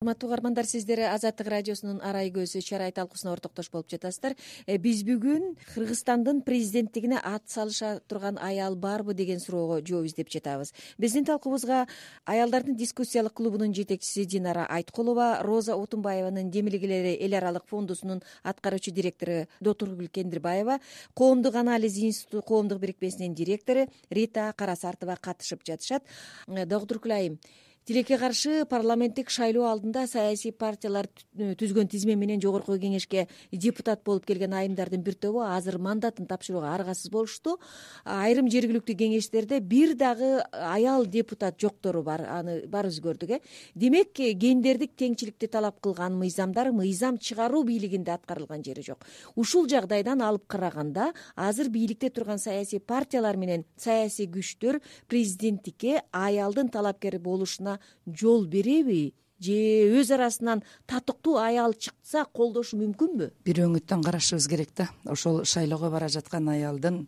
урматтуу угармандар сиздер азаттык радиосунун арай көзү чарай талкуусуна ортоктош болуп жатасыздар. Э, биз бүгүн кыргызстандын президенттигине ат салыша турган аял барбы деген суроого жооп издеп жатабыз. Биздин талкуубузга аялдардын дискуссиялык клубунун жетекчиси динара айткулова роза отунбаеванын демилгелери эл аралык фондусунун аткаруучу директору дотургүл кендирбаева коомдук анализ институту коомдук бирикмесинин директору рита карасартова катышып жатышат. Э, догутуркүл айым тилекке каршы парламенттик шайлоо алдында саясий партиялар түзгөн тизме менен жогорку кеңешке депутат болуп келген айымдардын бир тобу азыр мандатын тапшырууга аргасыз болушту. Айрым жергиликтүү кеңештерде бир дагы аял депутат жоктору бар. Аны баарыбыз көрдүк э. Демек гендердик теңчиликти талап кылган мыйзамдар мыйзам чыгаруу бийлигинде аткарылган жери жок. Ушул жагдайдан алып караганда азыр бийликте турган саясий партиялар менен саясий күчтөр президенттикке аялдын талапкер болушуна жол береби же өз арасынан татыктуу аял чыкса колдошу мүмкүнбү? Бир өңүттөн карашыбыз керек да. Ошол шайлоого бара жаткан аялдын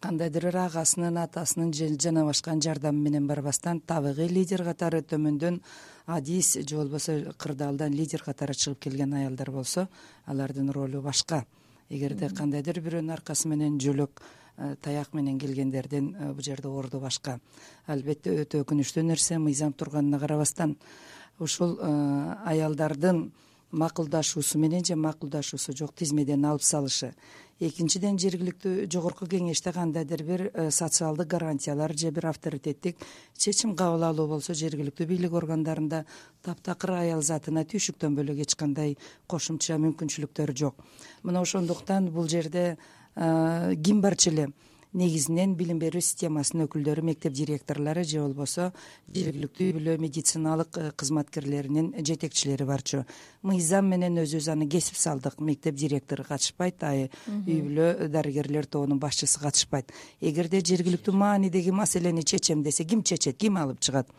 кандайдыр бир агасынын атасынын жана башканын жардамы менен барбастан табигый лидер катары төмөндөн адис же болбосо кырдаалдан лидер катары чыгып келген аялдар болсо алардын ролу башка. Эгерде кандайдыр бирөөнүн аркасы менен жөлөк таяк менен келгендердин э, бул жерде орду башка. Албетте өтө өкүнүчтүү нерсе мыйзам турганына карабастан. Ушул э, аялдардын макулдашуусу менен же макулдашуусу жок тизмеден алып салышы. Экинчиден жергиликтүү жогорку кеңеште кандайдыр бир социалдык гарантиялар же бир авторитеттик чечим кабыл алуу болсо жергиликтүү бийлик органдарында таптакыр аял затына түйшүктөн бөлөк эч кандай кошумча мүмкүнчүлүктөр жок. Мына ошондуктан бул жерде ким барчу эле негизинен билим берүү системасынын өкүлдөрү мектеп директорлору же болбосо жергиликтүү үй бүлө медициналык э, кызматкерлеринин жетекчилери барчу. Мыйзам менен өзүбүз аны кесип салдык. Мектеп директору катышпайт үй бүлө дарыгерлер тобунун башчысы катышпайт. Эгерде жергиликтүү маанидеги маселени чечем десе ким чечет ким алып чыгат?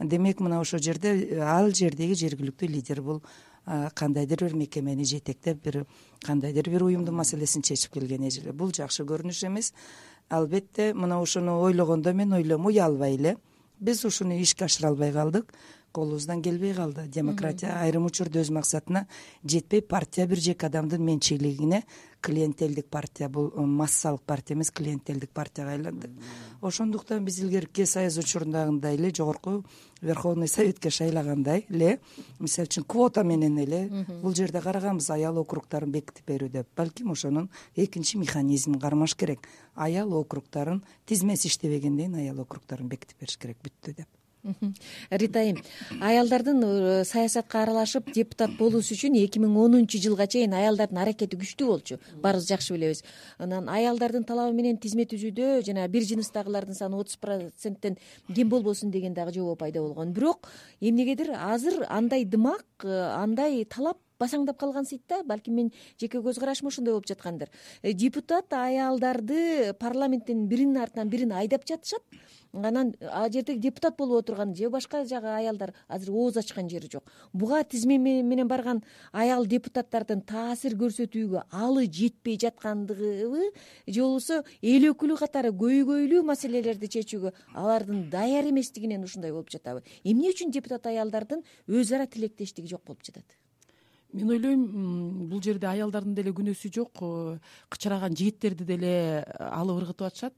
Демек мына ошол жерде э, ал жердеги жергиликтүү лидер бул кандайдыр бир мекемени жетектеп бир кандайдыр бир уюмдун маселесин чечип келген эже бул жакшы көрүнүш эмес. Албетте мына ошону ойлогондо мен ойлойм уялбай эле биз ушуну ишке ашыра албай калдык. Колубуздан келбей калды. Демократия айрым учурда өз максатына жетпей партия бир жеки адамдын менчиктилигине клиентелдик партия бул массалык партия эмес клиентелдик партияга айланды. Ошондуктан биз илгерки союз учурундагындай эле жогорку верховный советке шайлагандай эле мисалы үчүн квота менен эле бул жерде караганбыз аял округдарын бекитип берүү деп балким ошонун экинчи механизмин кармаш керек. Аял округдарын тизмеси иштебегенден кийин аял округдарын бекитип бериш керек бүттү деп рита айым аялдардын э, саясатка аралашып депутат болуусу үчүн эки миң онунчу жылга чейин аялдардын аракети күчтүү болчу. Баарыбыз жакшы билебиз. Анан аялдардын талабы менен тизме түзүүдө жанагы бир жыныстагылардын саны отуз проценттен кем болбосун деген дагы жобо пайда болгон. Бирок эмнегедир азыр андай дымак э, андай талап басаңдап калгансыйт да балким менин жеке көз карашым ошондой болуп жаткандыр. Э, депутат аялдарды парламенттин биринин артынан бирин айдап жатышат анан ал жерде депутат болуп отурган же башка жагы аялдар азыр ооз ачкан жери жок. Буга тизме менен барган аял депутаттардын таасир көрсөтүүгө алы жетпей жаткандыгыбы же болбосо эл өкүлү катары көйгөйлүү маселелерди чечүүгө алардын даяр эместигинен ушундай болуп жатабы. Эмне үчүн депутат аялдардын өз ара тилектештиги жок болуп жатат мен ойлойм бул жерде аялдардын деле күнөөсү жок. Э, кычыраган жигиттерди деле алып ыргытып атышат.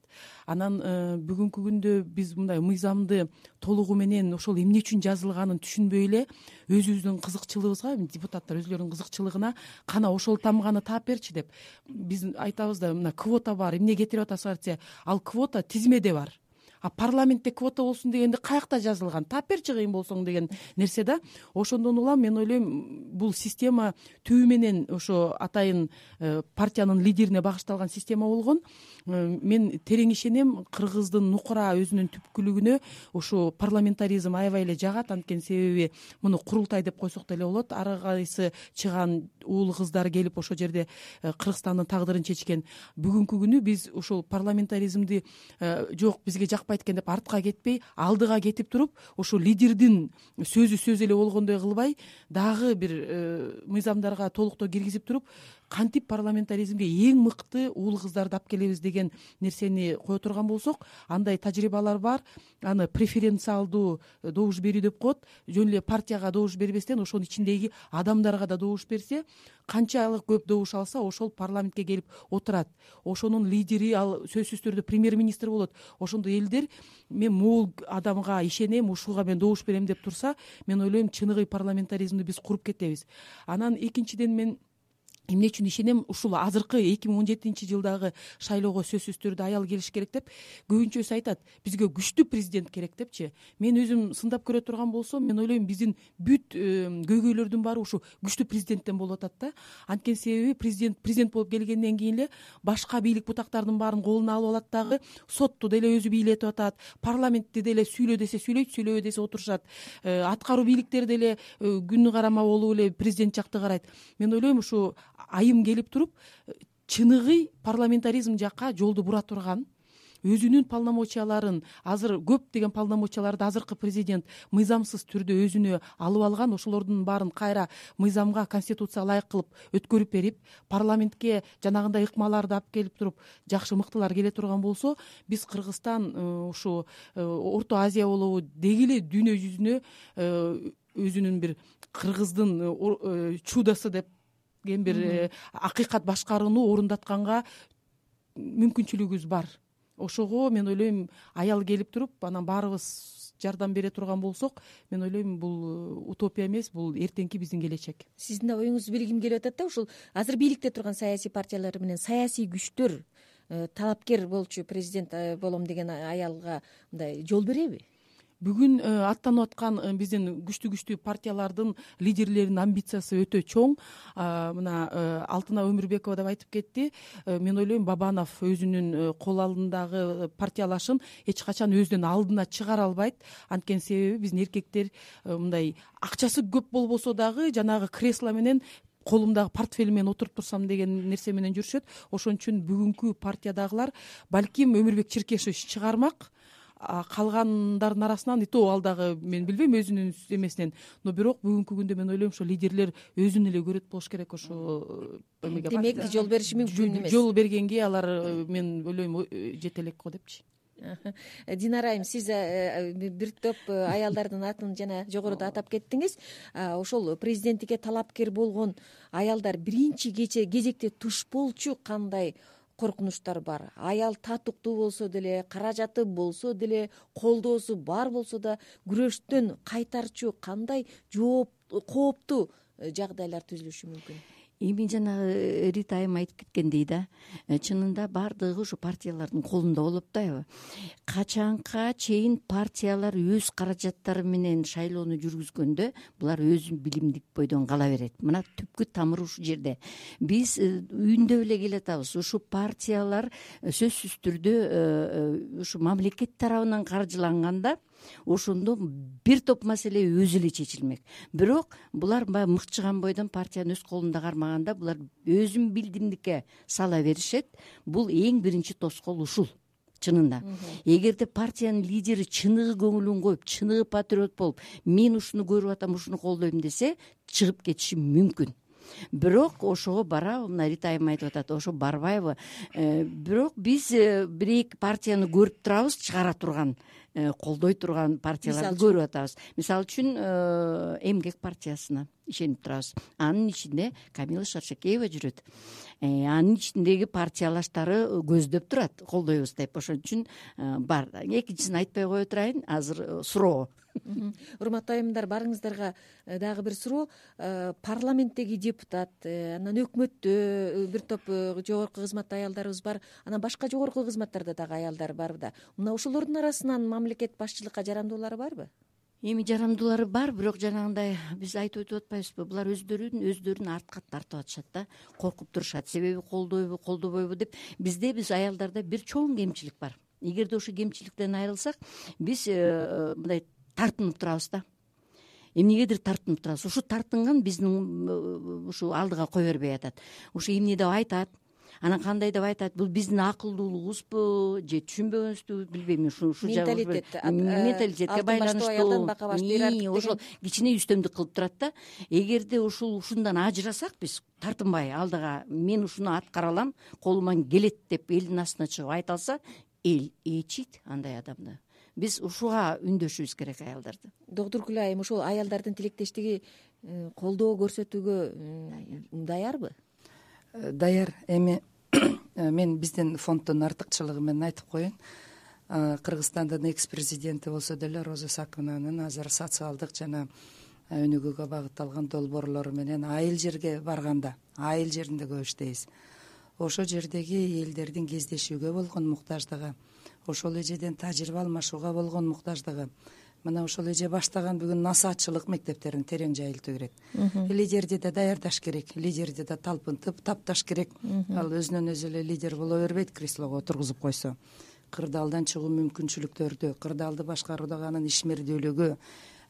Анан э, бүгүнкү күндө биз мындай мыйзамды толугу менен ошол эмне үчүн жазылганын түшүнбөй эле өзүбүздүн кызыкчылыгыбызга депутаттар өзүлөрүнүн кызыкчылыгына кана ошол тамганы таап берчи деп. Биз айтабыз да мына квота бар эмне кетирип атасыңар десе ал квота тизмеде бар а парламентте квота болсун дегенде каякта жазылган? Таап берчи кыйын болсоң деген нерсе да. Ошондон улам мен ойлойм бул система түбү менен ошо атайын э, партиянын лидерине багышталган система болгон. Э, мен терең ишенем кыргыздын нукура өзүнүн түпкүлүгүнө ушу парламентаризм аябай эле жагат. Анткени себеби муну курултай деп койсок деле болот. Ар кайсы чыган уул кыздар келип ошол жерде э, кыргызстандын тагдырын чечкен. Бүгүнкү күнү биз ушул парламентаризмди жок бизге жакпайт экен деп артка кетпей алдыга кетип туруп ошол лидердин сөзү сөз эле болгондой кылбай дагы бир э, мыйзамдарга толуктоо киргизип туруп кантип парламентаризмге эң мыкты уул кыздарды алып келебиз деген нерсени кое турган болсок андай тажрыйбалар бар. Аны преференциалдуу добуш берүү деп коет. Жөн эле партияга добуш бербестен ошонун ичиндеги адамдарга да добуш берсе канчалык көп добуш алса ошол парламентке келип отурат. Ошонун лидери ал сөзсүз түрдө премьер министр болот. Ошондой элдер мен могул адамга ишенем ушуга мен добуш берем деп турса мен ойлойм чыныгы парламентаризмди биз куруп кетебиз анан экинчиден мен эмне үчүн ишенем? Ушул азыркы эки миң он жетинчи жылдагы шайлоого сөзсүз түрдө аял келиш керек деп көбүнчөсү айтат. Бизге күчтүү президент керек депчи. Мен өзүм сындап көрө турган болсом мен ойлойм биздин бүт көйгөйлөрдүн баары ушу күчтүү президенттен болуп атат да. Анткени себеби президент президент болуп келгенден кийин эле башка бийлик бутактардын баарын колуна алып алат дагы сотту деле өзү бийлетип атат парламентти деле сүйлө десе сүйлөйт сүйлөбө десе отурушат. Э, аткаруу бийликтер деле э, күнү карама болуп эле президент жакты карайт. Мен ойлойм ушу айым келип туруп чыныгы парламентаризм жакка жолду бура турган өзүнүн полномочияларын азыр көп деген полномочияларды азыркы президент мыйзамсыз түрдө өзүнө алып алган ошолордун баарын кайра мыйзамга конституцияга ылайык кылып өткөрүп берип парламентке жанагындай ыкмаларды алып келип туруп жакшы мыктылар келе турган болсо биз кыргызстан э, ушу э, орто азия болобу деги эле дүйнө жүзүнө э, өзүнүн бир кыргыздын чудосу деп бир э, акыйкат башкарууну орундатканга мүмкүнчүлүгүбүз бар. Ошого мен ойлойм аял келип туруп анан баарыбыз жардам бере турган болсок мен ойлойм бул э, утопия эмес бул эртеңки биздин келечек. Сиздин да оюңузду билгим келип атат да ушул. Азыр бийликте турган саясий партиялар менен саясий күчтөр э, талапкер болчу президент болом деген аялга мындай жол береби бүгүн э, аттанып аткан э, биздин күчтүү күчтүү партиялардын лидерлеринин амбициясы өтө чоң. Мына э, алтынай өмүрбекова дагы айтып кетти. Мен ойлойм бабанов өзүнүн кол алдындагы партиялашын эч качан өзүнүн алдына чыгара албайт. Анткени себеби биздин эркектер мындай акчасы көп болбосо дагы жанагы кресло менен колумдагы портфель менен отуруп турсам деген нерсе менен жүрүшөт. Ошон үчүн бүгүнкү партиядагылар балким өмүрбек чиркешович чыгармак калгандардын арасынан и то ал дагы мен билбейм өзүнүн эмесинен. Но бирок бүгүнкү күндө мен ойлойм ошо лидерлер өзүн эле көрөт болуш керек ошо эмеге демек жол бериши мүмкүн эмес. жол бергенге алар э, мен ойлойм э, жете элек го депчи. Динара айым сиз э, бир топ аялдардын атын жана жогоруда атап кеттиңиз. Ошол президенттикке талапкер болгон аялдар биринчи кезекте туш болчу кандай коркунучтар бар. Аял татыктуу болсо деле каражаты болсо деле колдоосу бар болсо да күрөштөн кайтарчу кандай жооп кооптуу э, жагдайлар түзүлүшү мүмкүн эми жанагы э, рита айым айтып кеткендей да. Э, чынында баардыгы ушу партиялардын колунда болот да аябы качанка чейин партиялар өз каражаттары менен шайлоону жүргүзгөндө булар өзүн билимдик бойдон кала берет. Мына түпкү тамыры ушул жерде. Биз э, үйүндөп эле келатабыз. Ушул партиялар сөзсүз түрдө ушу мамлекет тарабынан каржыланганда ошондо бир топ маселе өзү эле чечилмек. Бирок булар баягы мыкчыган бойдон партияны өз колунда кармаганда булар өзүн билдимдикке сала беришет. Бул эң биринчи тоскоол ушул чынында. Эгерде партиянын лидери чыныгы көңүлүн коюп чыныгы патриот болуп мен ушуну көрүп атам ушуну колдойм десе чыгып кетиши мүмкүн. Бирок ошого барабы мына рита айым айтып атат ошо барбайбы э, бирок биз э, бир эки партияны көрүп турабыз чыгара турган колдой турган партияларды көрүп атабыз. Мисалы үчүн э, эмгек партиясына ишенип турабыз. Анын ичинде камила шаршекеева жүрөт. Э, анын ичиндеги партиялаштары көздөп турат колдойбуз деп. Ошон үчүн бар экинчисин айтпай кое турайын азыр суроо. Урматтуу айымдар баарыңыздарга дагы бир суроо. Парламенттеги депутат анан өкмөттө бир топ жогорку кызматта аялдарыбыз бар. Анан башка жогорку кызматтарда дагы аялдар бар да. Мына ошолордун арасынан мамлекет башчылыкка жарандуулары барбы эми жарандуулары бар бирок жанагындай биз айтып өтүп атпайбызбы булар өздөрүн өздөрүн артка тартып атышат да коркуп турушат. Себеби колдойбу колдобойбу деп бизде биз аялдарда бир чоң кемчилик бар. Эгерде ошол кемчиликтен айрылсак биз э, мындай тартынып турабыз да. Эмнегедир тартынып турабыз? Ушу тартынган биздин э, ушу алдыга кое бербей атат? Ушу эмне деп айтат анан кандай деп айтат бул биздин акылдуулугубузбу же түшүнбөгөнүбүздүбү билбейм ушул менталитет менталитетке байланыштуу. аялдан бака баш иерархик ошол кичине үстөмдүк кылып турат да. Эгерде ушул ушундан ажырасак биз тартынбай алдыга мен ушуну аткара алам колуман келет деп элдин астына чыгып айта алса эл ээчийт андай адамды. Биз ушуга үндөшүбүз керек аялдарды. Доктуркүл айым ушул аялдардын тилектештиги э, колдоо көрсөтүүгө даярбы э, даяр. Эми э, мен биздин фонддун артыкчылыгы менен айтып коеюн. Кыргызстандын экс президенти болсо деле роза сакынованын азыр социалдык жана өнүгүүгө багытталган долбоорлору менен айыл жерге барганда айыл жеринде көп иштейбиз ошол жердеги элдердин кездешүүгө болгон муктаждыгы ошол эжеден тажрыйба алмашууга болгон муктаждыгы мына ошол эже баштаган бүгүн насаатчылык мектептерин терең жайылтуу керек. Лидерди да даярдаш керек лидерди да талпынтып тапташ керек. Ал өзүнөн өзү эле лидер боло бербейт креслого отургузуп койсо. Кырдаалдан чыгуу мүмкүнчүлүктөрдү кырдаалды башкаруудагы анын ишмердүүлүгү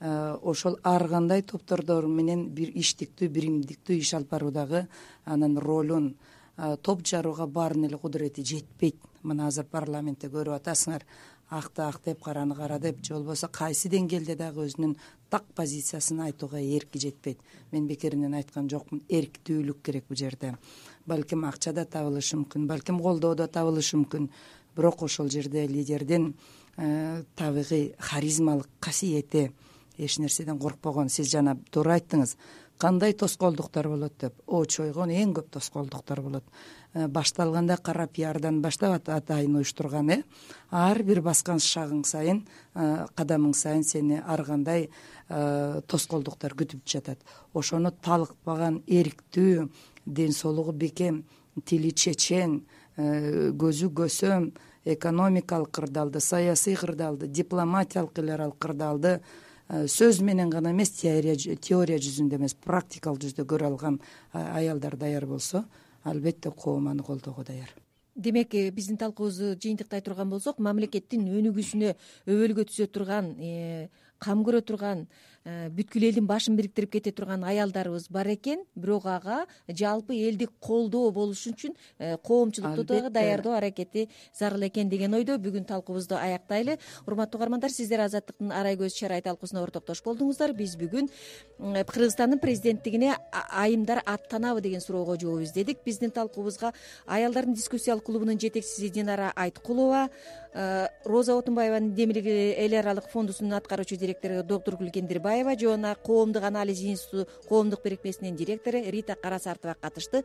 Э, ошол ар кандай топтордор менен бир иштиктүү биримдиктүү иш алып баруудагы анын ролун э, топ жарууга баарынын эле кудурети жетпейт. Мына азыр парламентте көрүп атасыңар акты ак деп караны кара деп же болбосо кайсы деңгээлде дагы өзүнүн так позициясын айтууга эрки жетпейт. Мен бекеринен айткан жокмун эрктүүлүк керек бул жерде. Балким акча да табылышы мүмкүн балким колдоо да табылышы мүмкүн. Бирок ошол жерде лидердин э, табигый харизмалык касиети эч нерседен коркпогон. Сиз жана туура айттыңыз кандай тоскоолдуктар болот деп? Очойгон эң көп тоскоолдуктар болот. Э, башталганда кара пиардан баштап атайын уюштурган э? Ар бир баскан шагың сайын э, кадамың сайын сени ар кандай э, тоскоолдуктар күтүп жатат. Ошону талыкпаган эрктүү ден соолугу бекем тили чечен көзү көсөм экономикалык кырдаалды саясий кырдаалды дипломатиялык эл аралык кырдаалды сөз менен гана эмес теория жүзүндө эмес практикалык жүздө көрө алган аялдар даяр болсо албетте коом аны колдоого даяр. Демек э, биздин талкуубузду жыйынтыктай турган болсок мамлекеттин өнүгүүсүнө өбөлгө түзө турган э, кам көрө турган Э, бүткүл элдин башын бириктирип кете турган аялдарыбыз бар экен. Бирок ага жалпы элдик колдоо болуш үчүн э, коомчулукту дагы даярдоо аракети зарыл экен деген ойдо. Бүгүн талкуубузду аяктайлы. Урматтуу угармандар сиздер азаттыктын арай көз чарай талкуусуна ортоктош болдуңуздар. Биз бүгүн кыргызстандын президенттигине айымдар аттанабы деген суроого жооп издедик. Биздин талкуубузга аялдардын дискуссиялык клубунун жетекчиси динара айткулова э, роза отунбаеванын демилги эл аралык фондусунун аткаруучу директору доктургүл жана коомдук анализ институту коомдук бирикмесинин директору рита карасартова катышты